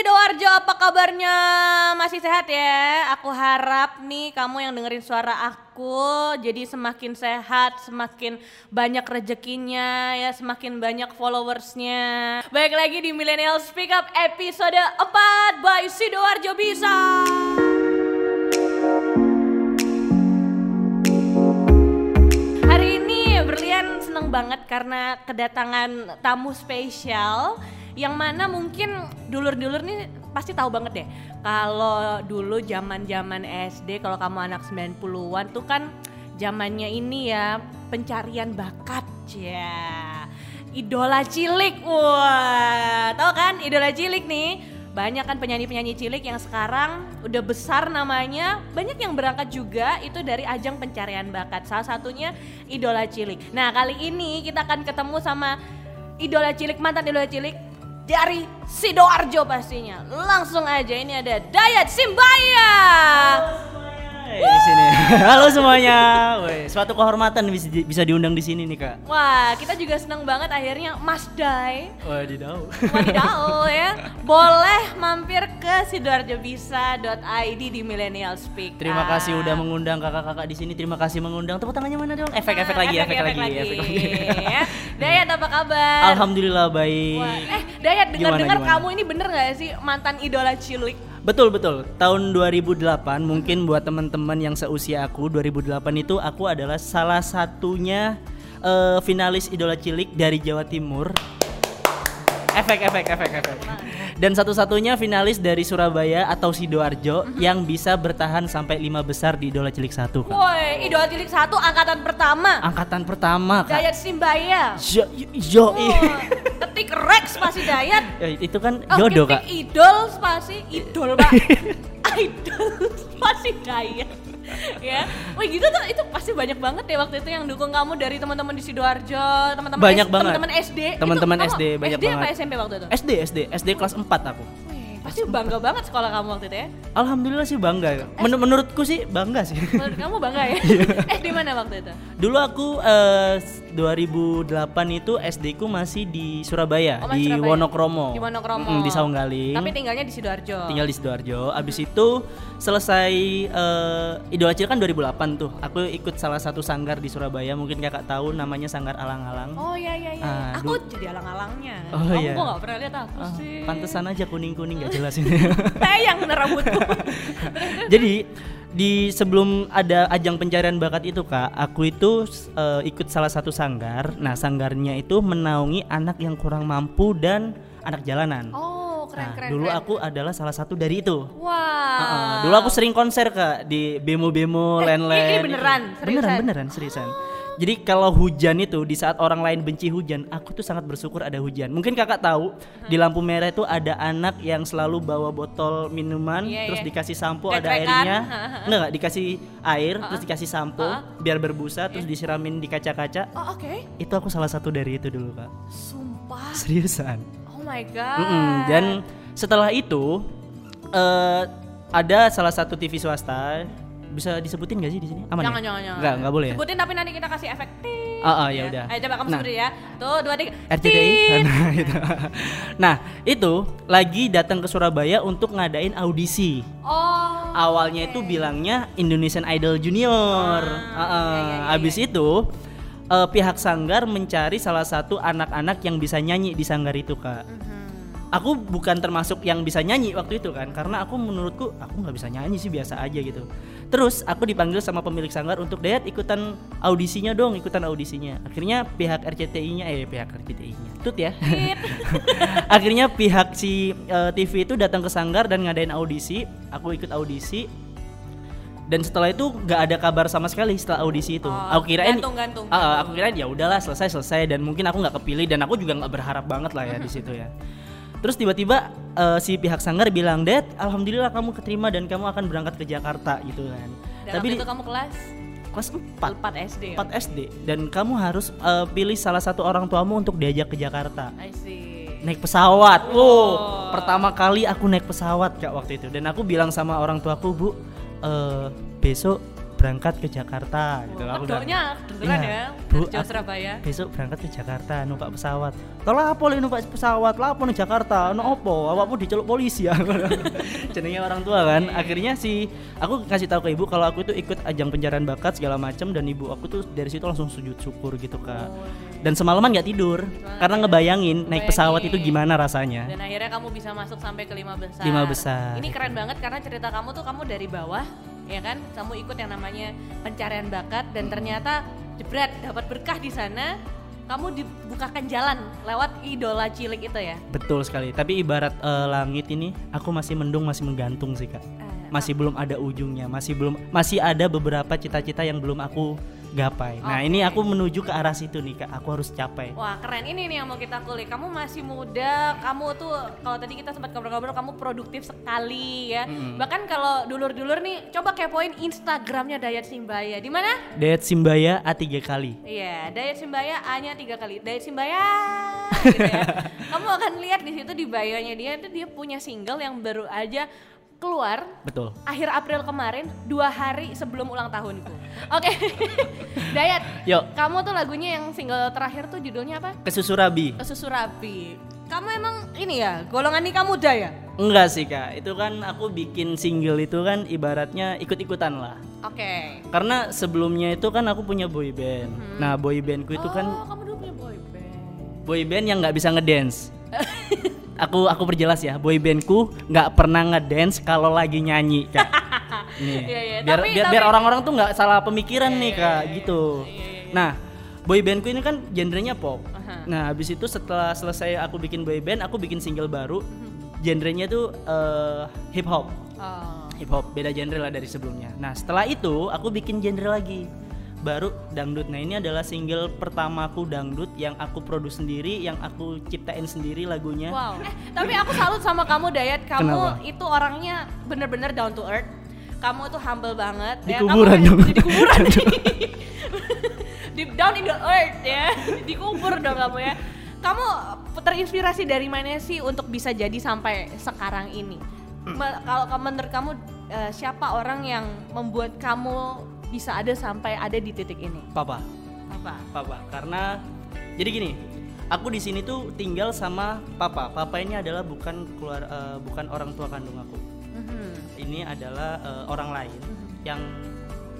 Sidoarjo, apa kabarnya? Masih sehat ya? Aku harap nih kamu yang dengerin suara aku jadi semakin sehat, semakin banyak rezekinya ya, semakin banyak followersnya. Baik lagi di Millennial Speak Up episode 4 by Sidoarjo Bisa. Hari ini Berlian seneng banget karena kedatangan tamu spesial yang mana mungkin dulur-dulur nih pasti tahu banget deh. Kalau dulu zaman-zaman SD kalau kamu anak 90-an tuh kan zamannya ini ya pencarian bakat ya. Idola cilik wah. Tahu kan? Idola cilik nih. Banyak kan penyanyi-penyanyi cilik yang sekarang udah besar namanya. Banyak yang berangkat juga itu dari ajang pencarian bakat salah satunya idola cilik. Nah kali ini kita akan ketemu sama idola cilik mantan idola cilik dari Sidoarjo pastinya. Langsung aja ini ada Dayat Simbaya Hey, di sini. Halo semuanya. Woi, suatu kehormatan bisa di- bisa diundang di sini nih, Kak. wah kita juga seneng banget akhirnya Mas Day Wadidaw. Wadidaw ya boleh mampir ke sidoarjobisa.id di Millennial Speak Terima Ah. kasih udah mengundang kakak-kakak di sini. Terima kasih mengundang. Tepuk tangannya mana dong? Efek-efek Nah, lagi, efek, lagi, efek lagi. ya. Dayat apa kabar? Alhamdulillah Wah, baik. eh Dayat dengar-dengar kamu ini bener gak sih mantan idola cilik? Betul betul. Tahun 2008 mungkin buat teman-teman yang seusia aku 2008 itu aku adalah salah satunya eh, finalis idola cilik dari Jawa Timur. Efek efek efek efek. Dan satu-satunya finalis dari Surabaya atau Sidoarjo Mhm. yang bisa bertahan sampai lima besar di idola cilik satu kak. Woi, idola cilik satu angkatan pertama. Angkatan pertama kak. Dayat Simbaya. Yo, yo, Wah, ketik Rex pasti Dayat. Eh, itu kan Oh, jodoh ketik kak. idol spasi idol pak idol spasi Dayat ya wih gitu tuh itu pasti banyak banget ya waktu itu yang dukung kamu dari teman-teman di sidoarjo teman-teman Banyak S- banget. teman-teman SD Teman-teman SD banyak SD apa banget. SMP waktu itu SD SD SD kelas 4 aku. Wih, pasti bangga banget sekolah kamu waktu itu ya Alhamdulillah sih bangga. Men- menurutku sih bangga sih. menurut kamu bangga ya eh di mana waktu itu Dulu aku eh, 2008 itu SD ku masih di Surabaya, Oh, di Surabaya. Wonokromo. Di Wonokromo. Mm, di Saunggaling. tapi tinggalnya di sidoarjo tinggal di Sidoarjo. Abis itu selesai eh, Idola Cilik kan 2008 tuh. Aku ikut salah satu sanggar di Surabaya. Mungkin kakak tahu namanya Sanggar Alang-alang. oh iya iya iya Ah, aku jadi alang-alangnya Oh, kamu iya. kok gak pernah lihat aku Ah, sih pantesan aja kuning-kuning gak jelas ini. bener rambutku Jadi di sebelum ada ajang pencarian bakat itu kak, aku itu eh, ikut salah satu sanggar. Nah sanggarnya itu menaungi anak yang kurang mampu dan anak jalanan. oh keren Nah, keren dulu keren. aku adalah salah satu dari itu. Wah. Heeh, dulu aku sering konser kak di bemo-bemo, Eh, land-land. ini itu. beneran, Beneran, seriusan? beneran, seriusan. Jadi kalau hujan itu di saat orang lain benci hujan, aku tuh sangat bersyukur ada hujan. Mungkin kakak tahu di lampu merah itu ada anak yang selalu bawa botol minuman, Iya, terus iya. dikasih sampo ada airnya, enggak, enggak dikasih air, terus dikasih sampo Ha-ha. biar berbusa, terus disiramin di kaca-kaca. Oh oke. Itu aku salah satu dari itu dulu kak. Sumpah. Seriusan. Oh my god. Mm-mm, Dan setelah itu eh ada salah satu TV swasta bisa disebutin gak sih di sini? Aman jangan ya? jangan jangan. Nggak, nggak boleh ya? Sebutin tapi nanti kita kasih efek. Ah, ah, ya udah. Ayo coba kamu Nah. sebutin ya. Tuh dua tiga. RCTI. Nah, itu. nah, itu lagi datang ke Surabaya untuk ngadain audisi. Oh. Awalnya itu bilangnya Indonesian Idol Junior. Ah, Ah, ah. iya, iya, iya, Abis itu eh, pihak sanggar mencari salah satu anak-anak yang bisa nyanyi di sanggar itu, Kak. Mhm. Aku bukan termasuk yang bisa nyanyi waktu itu kan karena aku menurutku aku nggak bisa nyanyi sih biasa aja gitu. Terus aku dipanggil sama pemilik sanggar untuk Dayat ikutan audisinya dong ikutan audisinya. Akhirnya pihak RCTI-nya eh pihak RCTI-nya tut ya. Akhirnya pihak si eh, TV itu datang ke sanggar dan ngadain audisi aku ikut audisi. Dan setelah itu nggak ada kabar sama sekali setelah audisi itu. Oh, aku kirain gantung-gantung. Ah, ah, aku kirain ya udahlah selesai selesai dan mungkin aku nggak kepilih dan aku juga nggak berharap banget lah ya di situ ya terus tiba-tiba eh, si pihak sanggar bilang Dad alhamdulillah kamu keterima dan kamu akan berangkat ke Jakarta gitu kan Dan tapi itu kamu kelas kelas 4 4 SD. ya? 4 SD dan kamu harus eh, pilih salah satu orang tuamu untuk diajak ke Jakarta I see. naik pesawat. Wow. Wow, pertama kali aku naik pesawat kak waktu itu dan aku bilang sama orang tuaku bu, eh, besok berangkat ke Jakarta gitu Wah, aku udah kedengeran Iya. ya, Bu, aku- Surabaya. besok berangkat ke Jakarta numpak pesawat tol apa li numpak pesawat lapo nih Jakarta no opo awakmu diceluk polisi ya jenenge orang tua kan Iya. akhirnya si aku kasih tahu ke ibu kalau aku itu ikut ajang pencarian bakat segala macam dan ibu aku tuh dari situ langsung sujud syukur gitu kak Oh, dan semalaman nggak tidur karena ngebayangin naik pesawat itu gimana rasanya Dan akhirnya kamu bisa masuk sampai ke lima besar. Lima besar. Ini keren banget karena cerita kamu tuh kamu dari bawah, ya kan? Kamu ikut yang namanya pencarian bakat dan ternyata jebret dapat berkah di sana. Kamu dibukakan jalan lewat idola cilik itu ya. betul sekali tapi ibarat eh, langit ini aku masih mendung masih menggantung sih kak Eh, masih belum ada ujungnya masih belum masih ada beberapa cita-cita yang belum aku gapai nah ini aku menuju ke arah situ nih kak aku harus capai Wah keren ini nih yang mau kita kulik. Kamu masih muda, kamu tuh kalau tadi kita sempat ngobrol-ngobrol kamu produktif sekali ya. Mm-mm. Bahkan kalau dulur-dulur nih, coba kepoin Instagramnya Dayat Simbaya. Di mana? Diet Simbaya A tiga kali Iya, Dayat Simbaya A-nya tiga kali. Dayat Simbaya, gitu ya. Kamu akan lihat di situ di bio-nya dia itu dia punya single yang baru aja keluar betul akhir April kemarin, dua hari sebelum ulang tahunku. Oke, Dayat, yuk kamu tuh lagunya yang single terakhir tuh judulnya apa? kesusurabi Kesusurabi. Kamu emang ini ya, golongan nikah muda ya? enggak sih kak itu kan aku bikin single itu kan ibaratnya ikut-ikutan lah Oke. karena sebelumnya itu kan aku punya boy band nah boy bandku itu kan Oh, kamu dulu punya boyband. boy band yang nggak bisa ngedance aku aku perjelas ya boy bandku nggak pernah ngedance kalau lagi nyanyi kak nih Iya, iya. biar Tapi- biar, tapi- biar orang-orang tuh nggak salah pemikiran Iya, nih iya, kak iya, gitu iya, iya. nah boy bandku ini kan genrenya pop Aha. nah habis itu setelah selesai aku bikin boy band aku bikin single baru Mhm. genrenya tuh eh, hip hop Oh. hip hop beda genre lah dari sebelumnya. Nah setelah itu aku bikin genre lagi baru dangdut. Nah ini adalah single pertamaku dangdut yang aku produce sendiri, yang aku ciptain sendiri lagunya. Wow. Eh, tapi aku salut sama kamu Dayat. Kamu Kenapa? itu orangnya bener-bener down to earth. Kamu tuh humble banget. Di ya. kuburan kamu, dong. Di kuburan. Deep down in the earth ya. Dikubur dong kamu ya. Kamu terinspirasi dari mana sih untuk bisa jadi sampai sekarang ini? Me- Kalau kamu- menurut kamu eh, siapa orang yang membuat kamu bisa ada sampai ada di titik ini? Papa, Apa? papa. Karena jadi gini, aku di sini tuh tinggal sama papa. Papa ini adalah bukan keluar, eh, bukan orang tua kandung aku. Mhm. Ini adalah eh, orang lain yang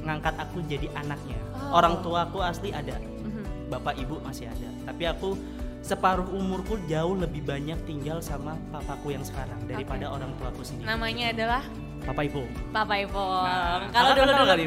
ngangkat aku jadi anaknya. Oh. Orang tua aku asli ada. Mhm. bapak ibu masih ada tapi aku separuh umurku jauh lebih banyak tinggal sama papaku yang sekarang daripada orang tuaku sendiri Namanya adalah papa ibu Papa Ipong. Nah, kalau dulu dulu kali,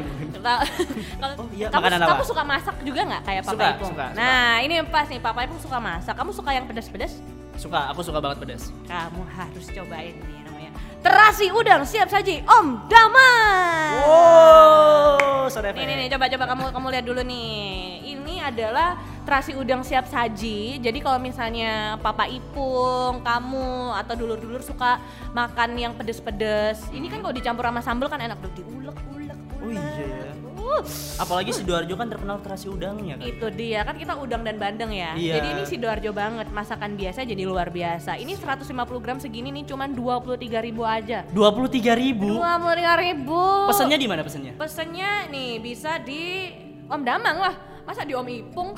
kalau Oh, iya, kamu, kamu suka masak juga nggak kayak Papa Suka, Ipong? suka, suka. Nah ini yang pas nih Papa Ipong suka masak. Kamu suka yang pedas-pedas? suka aku suka banget pedas Kamu harus cobain nih namanya terasi udang siap saji Om Daman. wow Nih nih nih coba coba kamu kamu lihat dulu nih. Ini adalah terasi udang siap saji. Jadi kalau misalnya Papa Ipung, kamu atau dulur-dulur suka makan yang pedes-pedes, ini kan kalau dicampur sama sambal kan enak tuh diulek ulek. oh iya ya Uh, apalagi sidoarjo kan terkenal terasi udangnya kan itu dia kan kita udang dan bandeng ya. Iya. Jadi ini sidoarjo banget. Masakan biasa jadi luar biasa. Ini 150 gram segini nih cuman 23.000 ribu aja. dua puluh tiga ribu 23.000 ribu. pesennya di mana pesennya Pesennya nih bisa di Om Damang lah. Masa di Om Ipung?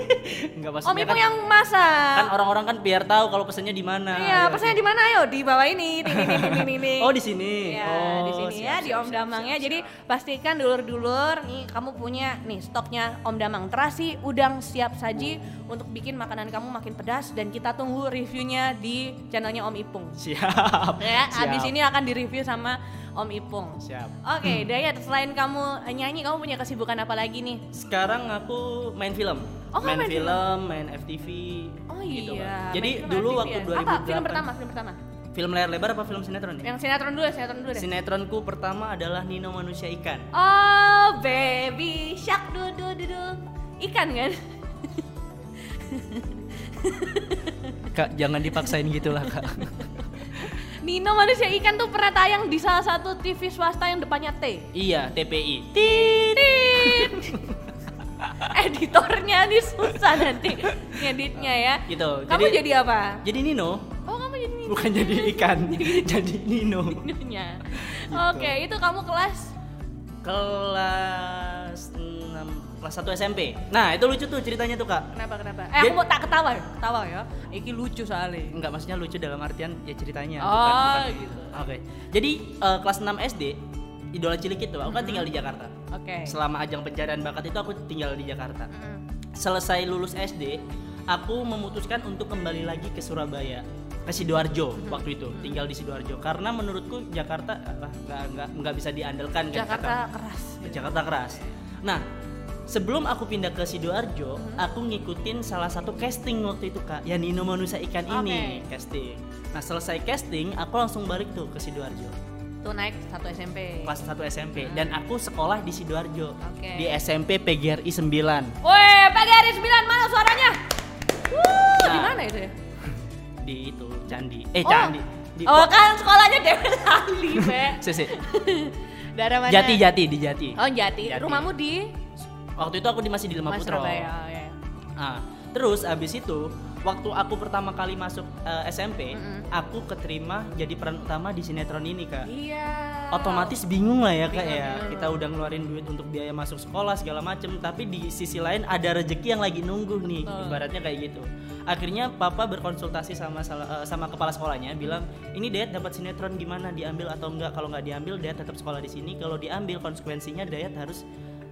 nggak Om pesennya Ipung kan, yang masak. kan orang-orang kan biar tahu kalau pesennya di mana Iya, pesennya di mana ayo? Di bawah ini. Nih, nih, nih, nih. oh di sini Iya, oh, di sini siap, ya di siap, Om siap, Damang ya. siap, Jadi siap. pastikan dulur-dulur nih kamu punya nih stoknya Om Damang. Terasi udang siap saji untuk bikin makanan kamu makin pedas dan kita tunggu reviewnya di channelnya Om Ipung. siap Ya, siap. habis ini akan direview sama Om Ipung. siap Oke, Dayat, selain kamu nyanyi, kamu punya kesibukan apa lagi nih? Sekarang aku main film. Oh, main, main film? film, main FTV. Oh gitu, iya. Kak. Jadi dulu FTV waktu ya? 2008. Apa film pertama? Film pertama? Film layar lebar apa film sinetron ya? Yang sinetron dulu, sinetron dulu deh. Sinetronku pertama adalah Nino Manusia Ikan. Oh, baby shark du du du du. Ikan kan? Kak, jangan dipaksain gitulah, Kak. Nino manusia ikan tuh pernah tayang di salah satu TV swasta yang depannya T. iya, TPI. Titit. Editornya nih susah nanti ngeditnya ya. Gitu. Kamu jadi jadi apa? jadi Nino, Oh, kamu jadi Nino. bukan jadi ikan, jadi Nino. Ninonya. Oke, itu kamu kelas kelas 6 kelas 1 SMP. Nah, itu lucu tuh ceritanya tuh, Kak. Kenapa kenapa? Eh aku mau tak ketawa, ketawa ya. Iki lucu soalnya. Enggak maksudnya lucu dalam artian ya ceritanya Oh, bukan, bukan- gitu. Oke. Jadi eh, kelas 6 SD idola cilik itu aku kan tinggal di Jakarta. Oke. Selama ajang pencarian bakat itu aku tinggal di Jakarta. Mm-mm. Selesai lulus SD, aku memutuskan untuk kembali lagi ke Surabaya ke Sidoarjo Mm-hmm. waktu itu tinggal di Sidoarjo karena menurutku Jakarta ah, nggak nggak nggak bisa diandalkan kan Jakarta kata- keras. Jakarta keras. Nah, sebelum aku pindah ke Sidoarjo, Mm-hmm. aku ngikutin salah satu casting waktu itu kak, ya Nino Manusia Ikan ini Oke. casting. Nah selesai casting, aku langsung balik tuh ke Sidoarjo, Tuh naik satu SMP. kelas 1 SMP, dan aku sekolah di Sidoarjo Oke. di SMP PGRI 9 Woi, PGRI 9 mana suaranya? Wuh, di Nah. mana itu ya? di itu Candi, eh Oh. Candi, di oh kan sekolahnya Dewi Sali, Be. Sisi. Daerah mana? Jati Jati di Jati. Oh, Jati. Jati. Rumahmu di Waktu itu aku masih di Lemah Putro. Oh, ya. Nah, terus abis itu waktu aku pertama kali masuk eh, SMP, Mm-mm. aku keterima jadi peran utama di sinetron ini kak. Iya. Otomatis bingung lah ya kak Bingung, ya. bingung. Kita udah ngeluarin duit untuk biaya masuk sekolah segala macem, tapi di sisi lain ada rezeki yang lagi nunggu nih, Betul. ibaratnya kayak gitu. Akhirnya papa berkonsultasi sama eh, sama kepala sekolahnya, bilang ini Dayat dapat sinetron gimana diambil atau enggak? Kalau nggak diambil Dayat tetap sekolah di sini. Kalau diambil konsekuensinya Dayat harus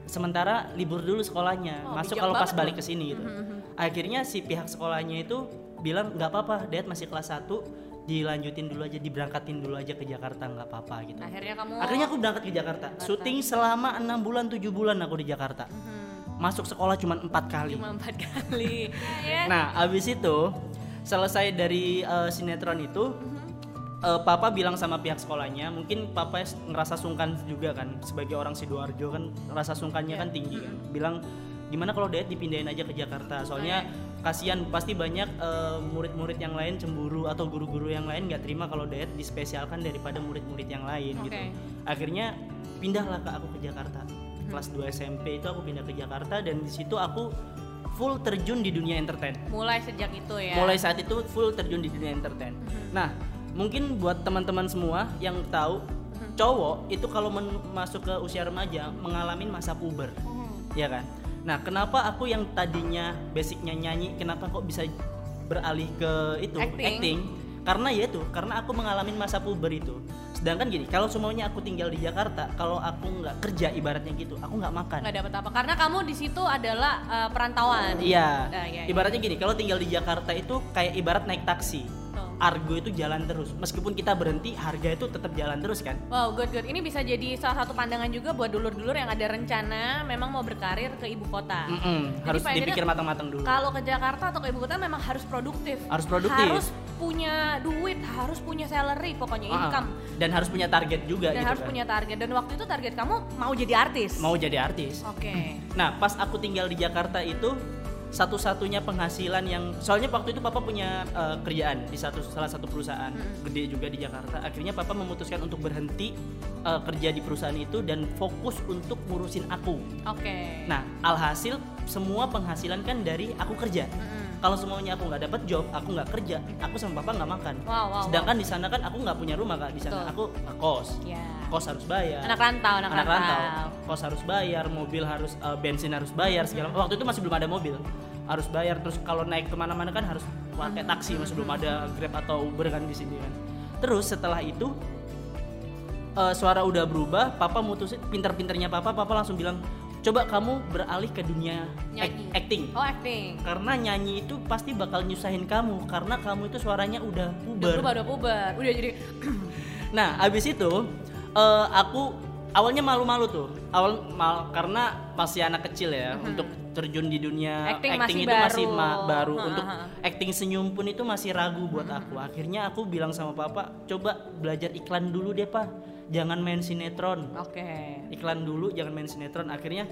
sementara libur dulu sekolahnya, Oh, masuk kalau pas balik ke sini gitu. Mhm. Akhirnya si pihak sekolahnya itu bilang nggak apa-apa, Dayat masih kelas 1 dilanjutin dulu aja, diberangkatin dulu aja ke Jakarta nggak apa-apa gitu. Akhirnya kamu Akhirnya aku berangkat ke Jakarta. Syuting selama enam bulan tujuh bulan aku di Jakarta. Mhm. Masuk sekolah cuma empat kali. cuma empat kali. Nah, abis itu selesai dari eh, sinetron itu, eh, papa bilang sama pihak sekolahnya, mungkin papa ngerasa sungkan juga kan sebagai orang sidoarjo kan rasa sungkannya kan tinggi kan. Bilang gimana kalau Dayat dipindahin aja ke Jakarta. Soalnya kasihan pasti banyak eh, murid-murid yang lain cemburu atau guru-guru yang lain nggak terima kalau Dayat dispesialkan daripada murid-murid yang lain gitu. Oke. Akhirnya pindahlah ke aku ke Jakarta. Kelas 2 SMP itu aku pindah ke Jakarta dan di situ aku full terjun di dunia entertain. Mulai sejak itu ya. Mulai saat itu full terjun di dunia entertain. Nah, mungkin buat teman-teman semua yang tahu cowok itu kalau masuk ke usia remaja mengalami masa puber, Mhm. ya kan? Nah, kenapa aku yang tadinya basicnya nyanyi, kenapa kok bisa beralih ke itu Acting. Karena ya itu, karena aku mengalami masa puber itu. Sedangkan gini, kalau semuanya aku tinggal di Jakarta, kalau aku nggak kerja ibaratnya gitu, aku nggak makan. nggak dapat apa karena kamu di situ adalah eh, perantauan. Iya. Nah, iya, iya. Ibaratnya gini, kalau tinggal di Jakarta itu kayak ibarat naik taksi. Argo itu jalan terus. Meskipun kita berhenti, harga itu tetap jalan terus kan? Wow, good good. Ini bisa jadi salah satu pandangan juga buat dulur-dulur yang ada rencana memang mau berkarir ke ibu kota. Mm-mm, Jadi harus dipikir matang-matang dulu. Kalau ke Jakarta atau ke ibu kota memang harus produktif. Harus produktif. Harus punya duit, harus punya salary, pokoknya Ah, income. Dan harus punya target juga Dan gitu harus kan. punya target. Dan waktu itu target kamu mau jadi artis. Mau jadi artis. Oke. Nah, pas aku tinggal di Jakarta itu satu-satunya penghasilan yang soalnya waktu itu papa punya eh, kerjaan di satu salah satu perusahaan gede juga di Jakarta. Akhirnya papa memutuskan untuk berhenti eh, kerja di perusahaan itu dan fokus untuk ngurusin aku. Oke. Nah, alhasil semua penghasilan kan dari aku kerja. Mm-mm. Kalau semuanya aku nggak dapat job, aku nggak kerja, aku sama papa nggak makan. Wow, wow, Sedangkan di sana kan aku nggak punya rumah kak, di sana aku kos, Ya. kos harus bayar. Anak rantau, anak, anak rantau. rantau, kos harus bayar, mobil harus eh, bensin harus bayar segala. Waktu itu masih belum ada mobil, harus bayar. Terus kalau naik ke mana-mana kan harus pakai taksi, masih belum ada grab atau uber kan di sini kan. Terus setelah itu eh, suara udah berubah, papa mutusin pinter-pinternya papa, papa langsung bilang coba kamu beralih ke dunia Nyanyi. ac- acting Oh, acting. karena nyanyi itu pasti bakal nyusahin kamu karena kamu itu suaranya udah Udah puber. berubah, udah puber. Udah jadi Nah, abis itu eh, aku awalnya malu-malu tuh. Awal mal karena masih anak kecil ya untuk terjun di dunia Mhm. Acting masih itu masih baru. ma- baru. Ha, untuk ha, acting senyum pun itu masih ragu buat Mhm. aku. Akhirnya aku bilang sama papa, coba belajar iklan dulu deh, Pak. Jangan main sinetron. Oke. Iklan dulu, jangan main sinetron. Akhirnya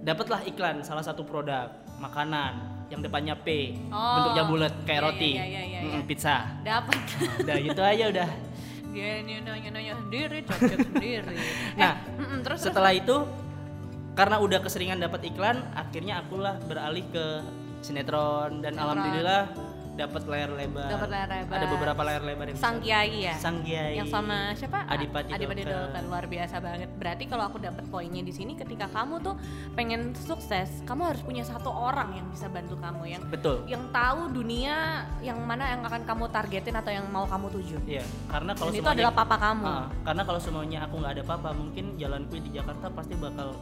dapatlah iklan salah satu produk makanan yang depannya P, Oh. bentuknya bulat kayak Iya, roti, iya, iya, iya, Mm, iya. pizza. Dapat. Udah gitu aja udah. Dia nanya-nanya sendiri, cocok sendiri. Nah, Eh, terus terus. setelah itu karena udah keseringan dapat iklan akhirnya akulah beralih ke sinetron dan Sinetron. alhamdulillah dapat layar lebar. Dapat layar lebar. Ada beberapa layar lebar yang Sang. Kiai ya. Sang Kiai. Yang sama siapa? Adipati Adipati Dolken. Dolken. Luar biasa banget. Berarti kalau aku dapat poinnya di sini ketika kamu tuh pengen sukses, kamu harus punya satu orang yang bisa bantu kamu yang Betul. yang tahu dunia yang mana yang akan kamu targetin atau yang mau kamu tuju. Iya, karena kalau Dan itu adalah papa kamu. Ah, karena kalau semuanya aku nggak ada papa, mungkin jalanku di Jakarta pasti bakal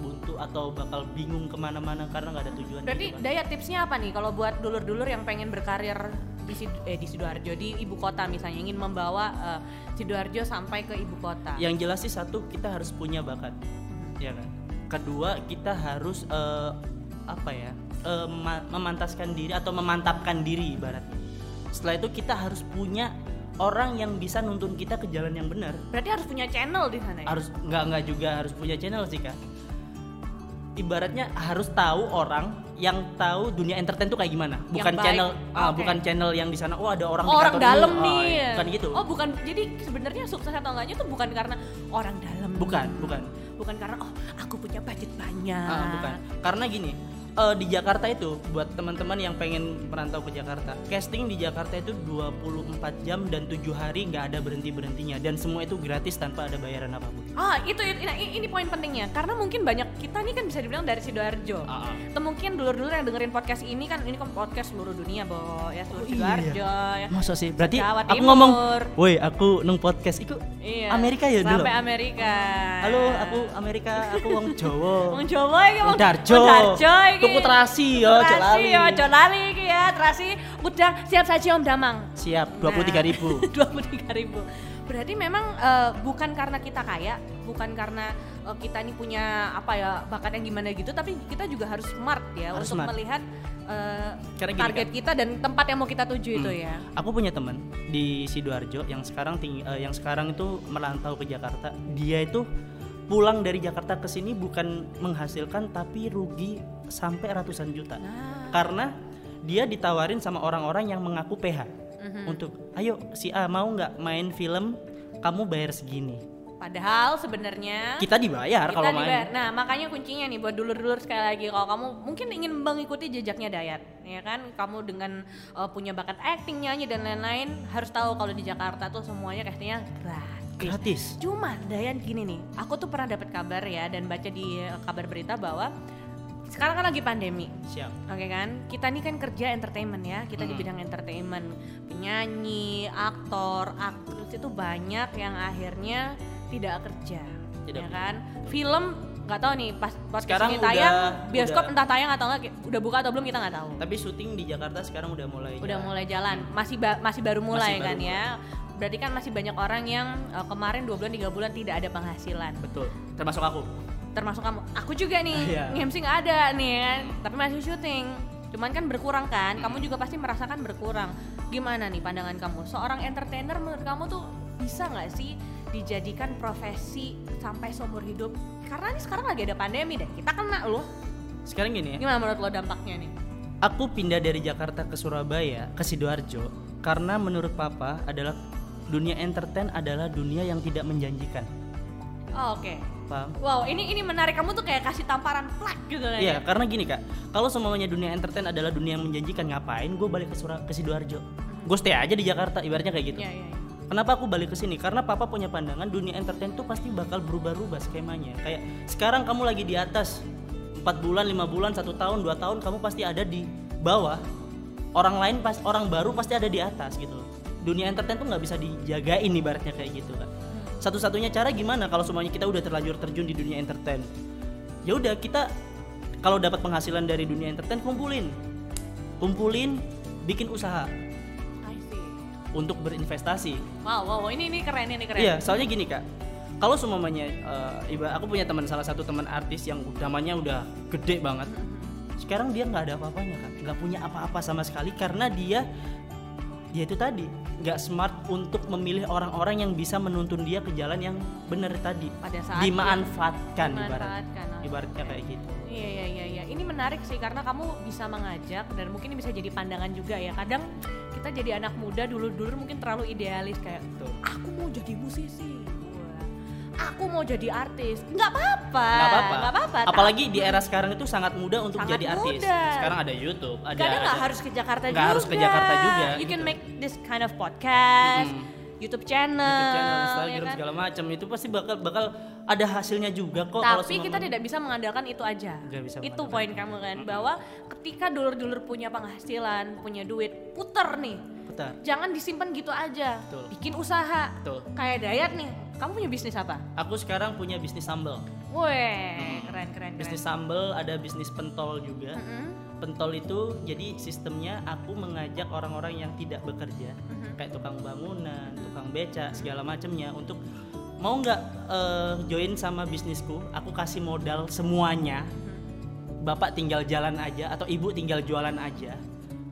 buntu atau bakal bingung ke mana-mana karena nggak ada tujuan. Berarti gitu kan. Daya tipsnya apa nih kalau buat dulur-dulur yang pengen berkarir di Sid- eh, di sidoarjo di ibu kota misalnya ingin membawa eh, sidoarjo sampai ke ibu kota. Yang jelas sih satu kita harus punya bakat, ya kan. Kedua kita harus eh, apa ya eh, ma- memantaskan diri atau memantapkan diri ibaratnya. Setelah itu kita harus punya orang yang bisa nuntun kita ke jalan yang benar. Berarti harus punya channel di sana ya. Harus nggak nggak juga harus punya channel sih kak. Ibaratnya harus tahu orang yang tahu dunia entertain tuh kayak gimana. Bukan channel ah, Oke. bukan channel yang di sana oh ada orang Oh, orang kantor ini." dalam Ah, nih. Bukan gitu. Oh, bukan. Jadi sebenarnya sukses atau enggaknya tuh bukan karena orang dalam. Bukan, bukan. Bukan karena oh, aku punya budget banyak. Ah, bukan. Karena gini, eh, di Jakarta itu buat teman-teman yang pengen merantau ke Jakarta, casting di Jakarta itu 24 jam dan 7 hari nggak ada berhenti-berhentinya dan semua itu gratis tanpa ada bayaran apa pun. Ah, itu ini, ini- ini poin pentingnya karena mungkin banyak kita nih kan bisa dibilang dari Sidoarjo. Ah, ah. Atau mungkin dulur-dulur yang dengerin podcast ini kan ini kan podcast seluruh dunia, Bo. Ya seluruh Oh, iya. Sidoarjo ya. Masa sih? Berarti Jawa aku Timur. ngomong, "Woi, aku nung podcast iku Iya. Amerika ya dulu." Sampai Amerika. Halo, aku Amerika, aku wong Jawa. Wong Jawa iki wong Darjo. Wong Darjo. Tuku terasi ya, ojo Terasi lali. ya, ojo lali iki ya. Terasi udah siap saji Om Damang. Siap, Nah. 23.000. 23.000. Berarti memang eh, bukan karena kita kaya, bukan karena eh, kita ini punya apa ya bakat yang gimana gitu, tapi kita juga harus smart ya Harus untuk smart. melihat Karena gini, target kita dan tempat yang mau kita tuju itu Hmm. ya. Aku punya teman di sidoarjo yang sekarang ting- eh, yang sekarang itu merantau ke Jakarta. Dia itu pulang dari Jakarta ke sini bukan menghasilkan tapi rugi sampai ratusan juta. Nah, Karena dia ditawarin sama orang-orang yang mengaku PH mhm. untuk, ayo si A mau nggak main film, kamu bayar segini. padahal sebenarnya Kita dibayar kita kalau dibayar. main. Nah, makanya kuncinya nih buat dulur-dulur sekali lagi kalau kamu mungkin ingin mengikuti jejaknya Dayat, ya kan? Kamu dengan uh, punya bakat acting, nyanyi dan lain-lain harus tahu kalau di Jakarta tuh semuanya castingnya gratis. Gratis. Cuma Dayan gini nih, aku tuh pernah dapat kabar ya dan baca di uh, kabar berita bahwa sekarang kan lagi pandemi. Siap. Oke kan, kita nih kan kerja entertainment ya, kita di Mm. bidang entertainment, penyanyi, aktor, aktris itu banyak yang akhirnya tidak kerja, Tidak ya kan? Film nggak tahu nih pas podcast Sekarang ini tayang, udah- bioskop udah- entah tayang atau enggak, udah buka atau belum kita nggak tahu. Tapi syuting di Jakarta sekarang udah mulai. Udah jalan. mulai jalan, masih ba- masih baru mulai Masih kan baru ya. Berarti kan masih banyak orang yang uh, kemarin dua bulan tiga bulan tidak ada penghasilan. Betul. Termasuk aku. termasuk kamu. Aku juga nih Iya. nge-MC nggak ada nih kan? Tapi masih syuting. Cuman kan berkurang kan? Kamu juga pasti merasakan berkurang. Gimana nih pandangan kamu? Seorang entertainer menurut kamu tuh bisa nggak sih dijadikan profesi sampai seumur hidup? Karena ini sekarang lagi ada pandemi deh. Kita kena loh. Sekarang gini ya. gimana menurut lo dampaknya nih? Aku pindah dari Jakarta ke Surabaya, ke Sidoarjo karena menurut papa adalah dunia entertain adalah dunia yang tidak menjanjikan. oh, oke Paham? wow ini ini menarik kamu tuh kayak kasih tamparan plak gitu Iya, ya karena gini kak, kalau semuanya dunia entertain adalah dunia yang menjanjikan, ngapain gue balik ke Sura ke Sidoarjo? Gue stay aja di Jakarta, ibaratnya kayak gitu. Iya, iya, iya. Kenapa aku balik ke sini? Karena papa punya pandangan dunia entertain tuh pasti bakal berubah-ubah skemanya. Kayak sekarang kamu lagi di atas 4 bulan, lima bulan, satu tahun, dua tahun kamu pasti ada di bawah. Orang lain pas orang baru pasti ada di atas gitu. loh. Dunia entertain tuh nggak bisa dijagain ibaratnya kayak gitu kan. Satu-satunya cara gimana kalau semuanya kita udah terlanjur terjun di dunia entertain? Ya udah kita kalau dapat penghasilan dari dunia entertain kumpulin. Kumpulin, bikin usaha I see. untuk berinvestasi. wow wow wow. ini ini keren ini keren Iya, soalnya gini kak, kalau semuanya, eh, iba aku punya teman salah satu teman artis yang namanya udah gede banget. Sekarang dia nggak ada apa-apanya kan, nggak punya apa-apa sama sekali karena dia, dia itu tadi nggak smart untuk memilih orang-orang yang bisa menuntun dia ke jalan yang benar tadi, pada saat dimanfaatkan, ibarat, dimanfaatkan, oh. ibaratnya kayak gitu. Iya iya iya iya. Ini menarik sih karena kamu bisa mengajak dan mungkin ini bisa jadi pandangan juga ya. Kadang kita jadi anak muda dulu-dulu mungkin terlalu idealis kayak Betul. aku mau jadi musisi. Aku mau jadi artis nggak apa-apa nggak apa-apa. Apalagi di era sekarang itu sangat mudah untuk Sangat jadi artis. Sekarang ada YouTube, ada kadang nggak harus ke Jakarta nggak juga harus ke Jakarta juga, you can gitu. make this kind of podcast Mm. YouTube channel, YouTube channel, ya Instagram kan? segala macam itu pasti bakal bakal ada hasilnya juga kok kalau Tapi kita tidak bisa mengandalkan itu aja. Bisa itu poin kamu kan bahwa ketika dulur-dulur punya penghasilan, punya duit, puter nih. Putar. Jangan disimpan gitu aja. Betul. Bikin usaha. Betul. Kayak Dayat nih. Kamu punya bisnis apa? Aku sekarang punya bisnis sambal. Weh, keren keren keren. Bisnis sambal, ada bisnis pentol juga. Mm-mm. Pentol itu jadi sistemnya aku mengajak orang-orang yang tidak bekerja, Mhm. kayak tukang bangunan, tukang beca, segala macamnya untuk mau nggak eh, join sama bisnisku, aku kasih modal semuanya. Bapak tinggal jalan aja atau ibu tinggal jualan aja.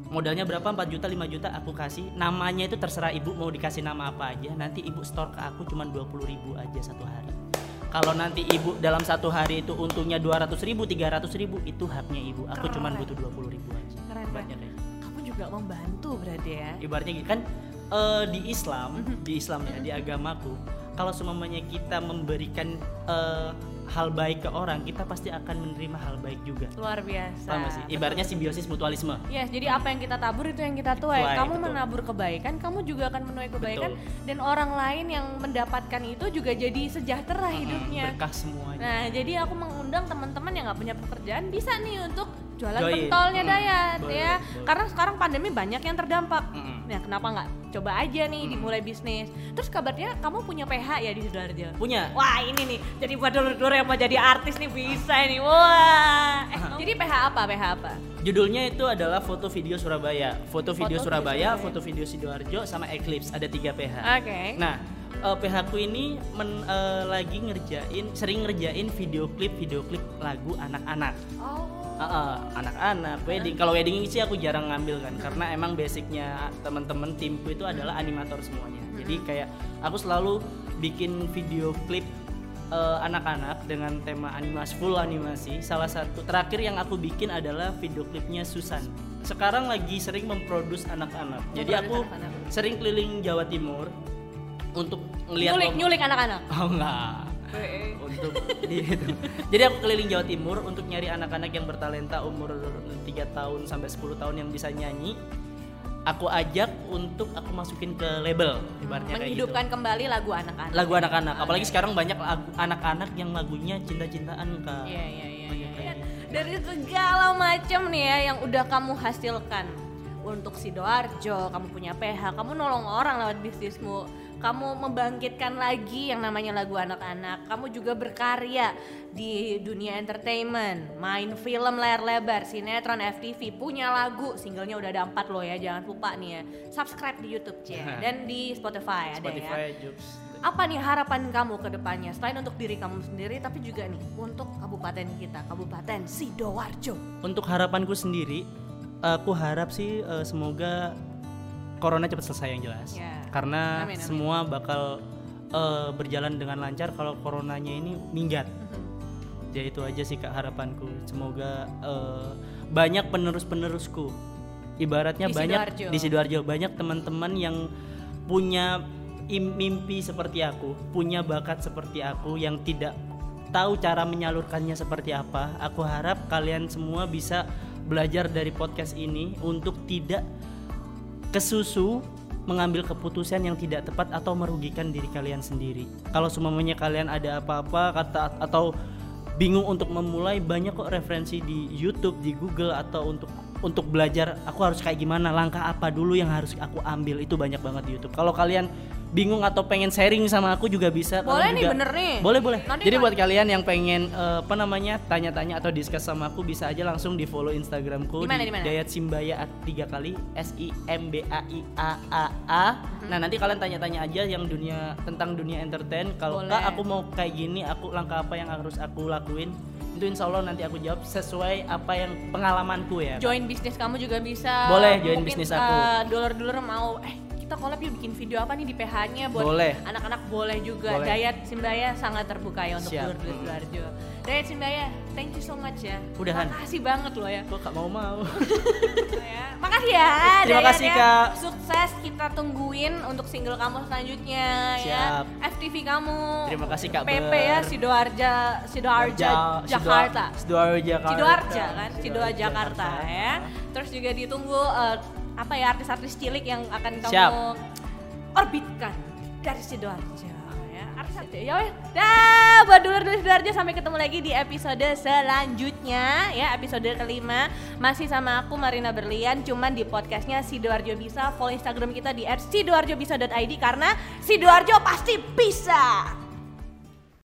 Modalnya berapa? 4 juta, 5 juta aku kasih. Namanya itu terserah ibu mau dikasih nama apa aja. Nanti ibu store ke aku cuma 20 ribu aja satu hari. Kalau nanti ibu dalam satu hari itu untungnya 200 ribu, 300 ribu itu haknya ibu. Aku cuma butuh 20 ribu aja. Keren banget. kayak- Kamu juga membantu berarti ya. Ibaratnya gitu kan eh, di Islam, Mhm. di Islam ya, di agamaku, kalau semuanya kita memberikan eh, hal baik ke orang, kita pasti akan menerima hal baik juga. Luar biasa. Paham sih? Ibaratnya simbiosis mutualisme. Yes, jadi apa yang kita tabur itu yang kita tuai. Tuai, kamu betul. menabur kebaikan, kamu juga akan menuai kebaikan Betul. dan orang lain yang mendapatkan itu juga jadi sejahtera Mm-mm, hidupnya. Berkah semuanya. Nah, jadi aku mengundang teman-teman yang nggak punya pekerjaan bisa nih untuk jualan Join. pentolnya Hmm, Dayat boleh, ya. boleh. Karena sekarang pandemi banyak yang terdampak. Mm-mm. Nah, kenapa nggak coba aja nih Hmm. dimulai bisnis? Terus kabarnya kamu punya PH ya di Sidoarjo? Punya. Wah ini nih, jadi buat dulur-dulur yang mau jadi artis nih bisa nih. Wah. Eh, jadi PH apa? PH apa? Judulnya itu adalah foto video Surabaya, foto video Foto Surabaya, video foto video sidoarjo, sama Eclipse. Ada tiga PH. Oke. Nah, eh, PH ku ini men- eh, lagi ngerjain, sering ngerjain video klip, video klip lagu anak-anak. Oh. Anak-anak wedding. Kalau wedding sih aku jarang ngambil kan karena emang basicnya teman-teman timku itu adalah animator semuanya. Jadi kayak aku selalu bikin video klip eh, anak-anak dengan tema animasi full animasi. Salah satu terakhir yang aku bikin adalah video klipnya Susan. Sekarang lagi sering memproduce anak-anak. Jadi aku Memproduce anak-anak. sering keliling Jawa Timur untuk ngelihat Nyulik, nyulik anak-anak. oh enggak untuk gitu. Jadi aku keliling Jawa Timur untuk nyari anak-anak yang bertalenta umur 3 tahun sampai 10 tahun yang bisa nyanyi. Aku ajak untuk aku masukin ke label ibaratnya kayak gitu. Menghidupkan kembali lagu anak-anak. Lagu anak-anak, apalagi sekarang banyak anak-anak yang lagunya cinta-cintaan Kak. Iya, iya, iya, iya. gitu. Dari segala macam nih ya yang udah kamu hasilkan untuk Sidoarjo, kamu punya PH, kamu nolong orang lewat bisnismu, kamu membangkitkan lagi yang namanya lagu anak-anak, kamu juga berkarya di dunia entertainment, main film layar lebar, sinetron, FTV, punya lagu, singlenya udah ada empat loh ya, jangan lupa nih ya, subscribe di YouTube Cia dan di Spotify, ada ya. Spotify, Jobs. Apa nih harapan kamu ke depannya? Selain untuk diri kamu sendiri tapi juga nih untuk kabupaten kita, Kabupaten Sidoarjo. Untuk harapanku sendiri, aku harap sih eh, semoga corona cepat selesai yang jelas. Ya. Karena Amin, amin. semua bakal eh, berjalan dengan lancar kalau coronanya ini minggat. Ya itu aja sih kak harapanku. Semoga eh, banyak penerus-penerusku. Ibaratnya Di banyak Sidoarjo. di sidoarjo banyak teman-teman yang punya im- mimpi seperti aku, punya bakat seperti aku yang tidak tahu cara menyalurkannya seperti apa. Aku harap kalian semua bisa belajar dari podcast ini untuk tidak kesusu mengambil keputusan yang tidak tepat atau merugikan diri kalian sendiri. Kalau semuanya kalian ada apa-apa kata atau bingung untuk memulai banyak kok referensi di YouTube, di Google atau untuk untuk belajar aku harus kayak gimana, langkah apa dulu yang harus aku ambil itu banyak banget di YouTube. Kalau kalian bingung atau pengen sharing sama aku juga bisa. Boleh nih, juga- bener nih. Boleh boleh. Nanti Jadi buat kalian yang pengen eh, apa namanya tanya-tanya atau discuss sama aku bisa aja langsung di follow Instagramku Di mana, di mana? Dayat Simbaya tiga kali S I M B A I A A A. Mhm. Nah nanti kalian tanya-tanya aja yang dunia tentang dunia entertain. Kalau kak aku mau kayak gini, aku langkah apa yang harus aku lakuin? Itu insya Allah nanti aku jawab sesuai apa yang pengalamanku ya. Join bisnis kamu juga bisa. Boleh, join bisnis aku. eh, Dulur-dulur mau eh kita collab yuk bikin video apa nih di PH-nya buat Boleh. anak-anak boleh juga. Boleh. Dayat Simbaya sangat terbuka ya untuk dulur-dulur Sidoarjo. Dayat Simbaya, thank you so much ya. Udahan. Makasih banget loh ya. Kok gak mau mau? ya. Makasih ya. Terima Dayat kasih, ya. Kak. Sukses kita tungguin untuk single kamu selanjutnya Siap. ya. FTV kamu. Terima kasih, Kak PP Ber. ya Sidoarja Sidoarja Jakarta. Sidoarja Jakarta. Sidoarja kan, Sidoarja Jakarta ya. Terus juga ditunggu eh, apa ya artis-artis cilik yang akan kamu Siap. orbitkan dari Sidoarjo ya. Artis ya weh. Dah, buat dulur-dulur Sidoarjo sampai ketemu lagi di episode selanjutnya ya, episode kelima masih sama aku Marina Berlian cuman di podcastnya Sidoarjo Bisa. Follow Instagram kita di @sidoarjobisa.id karena Sidoarjo pasti bisa.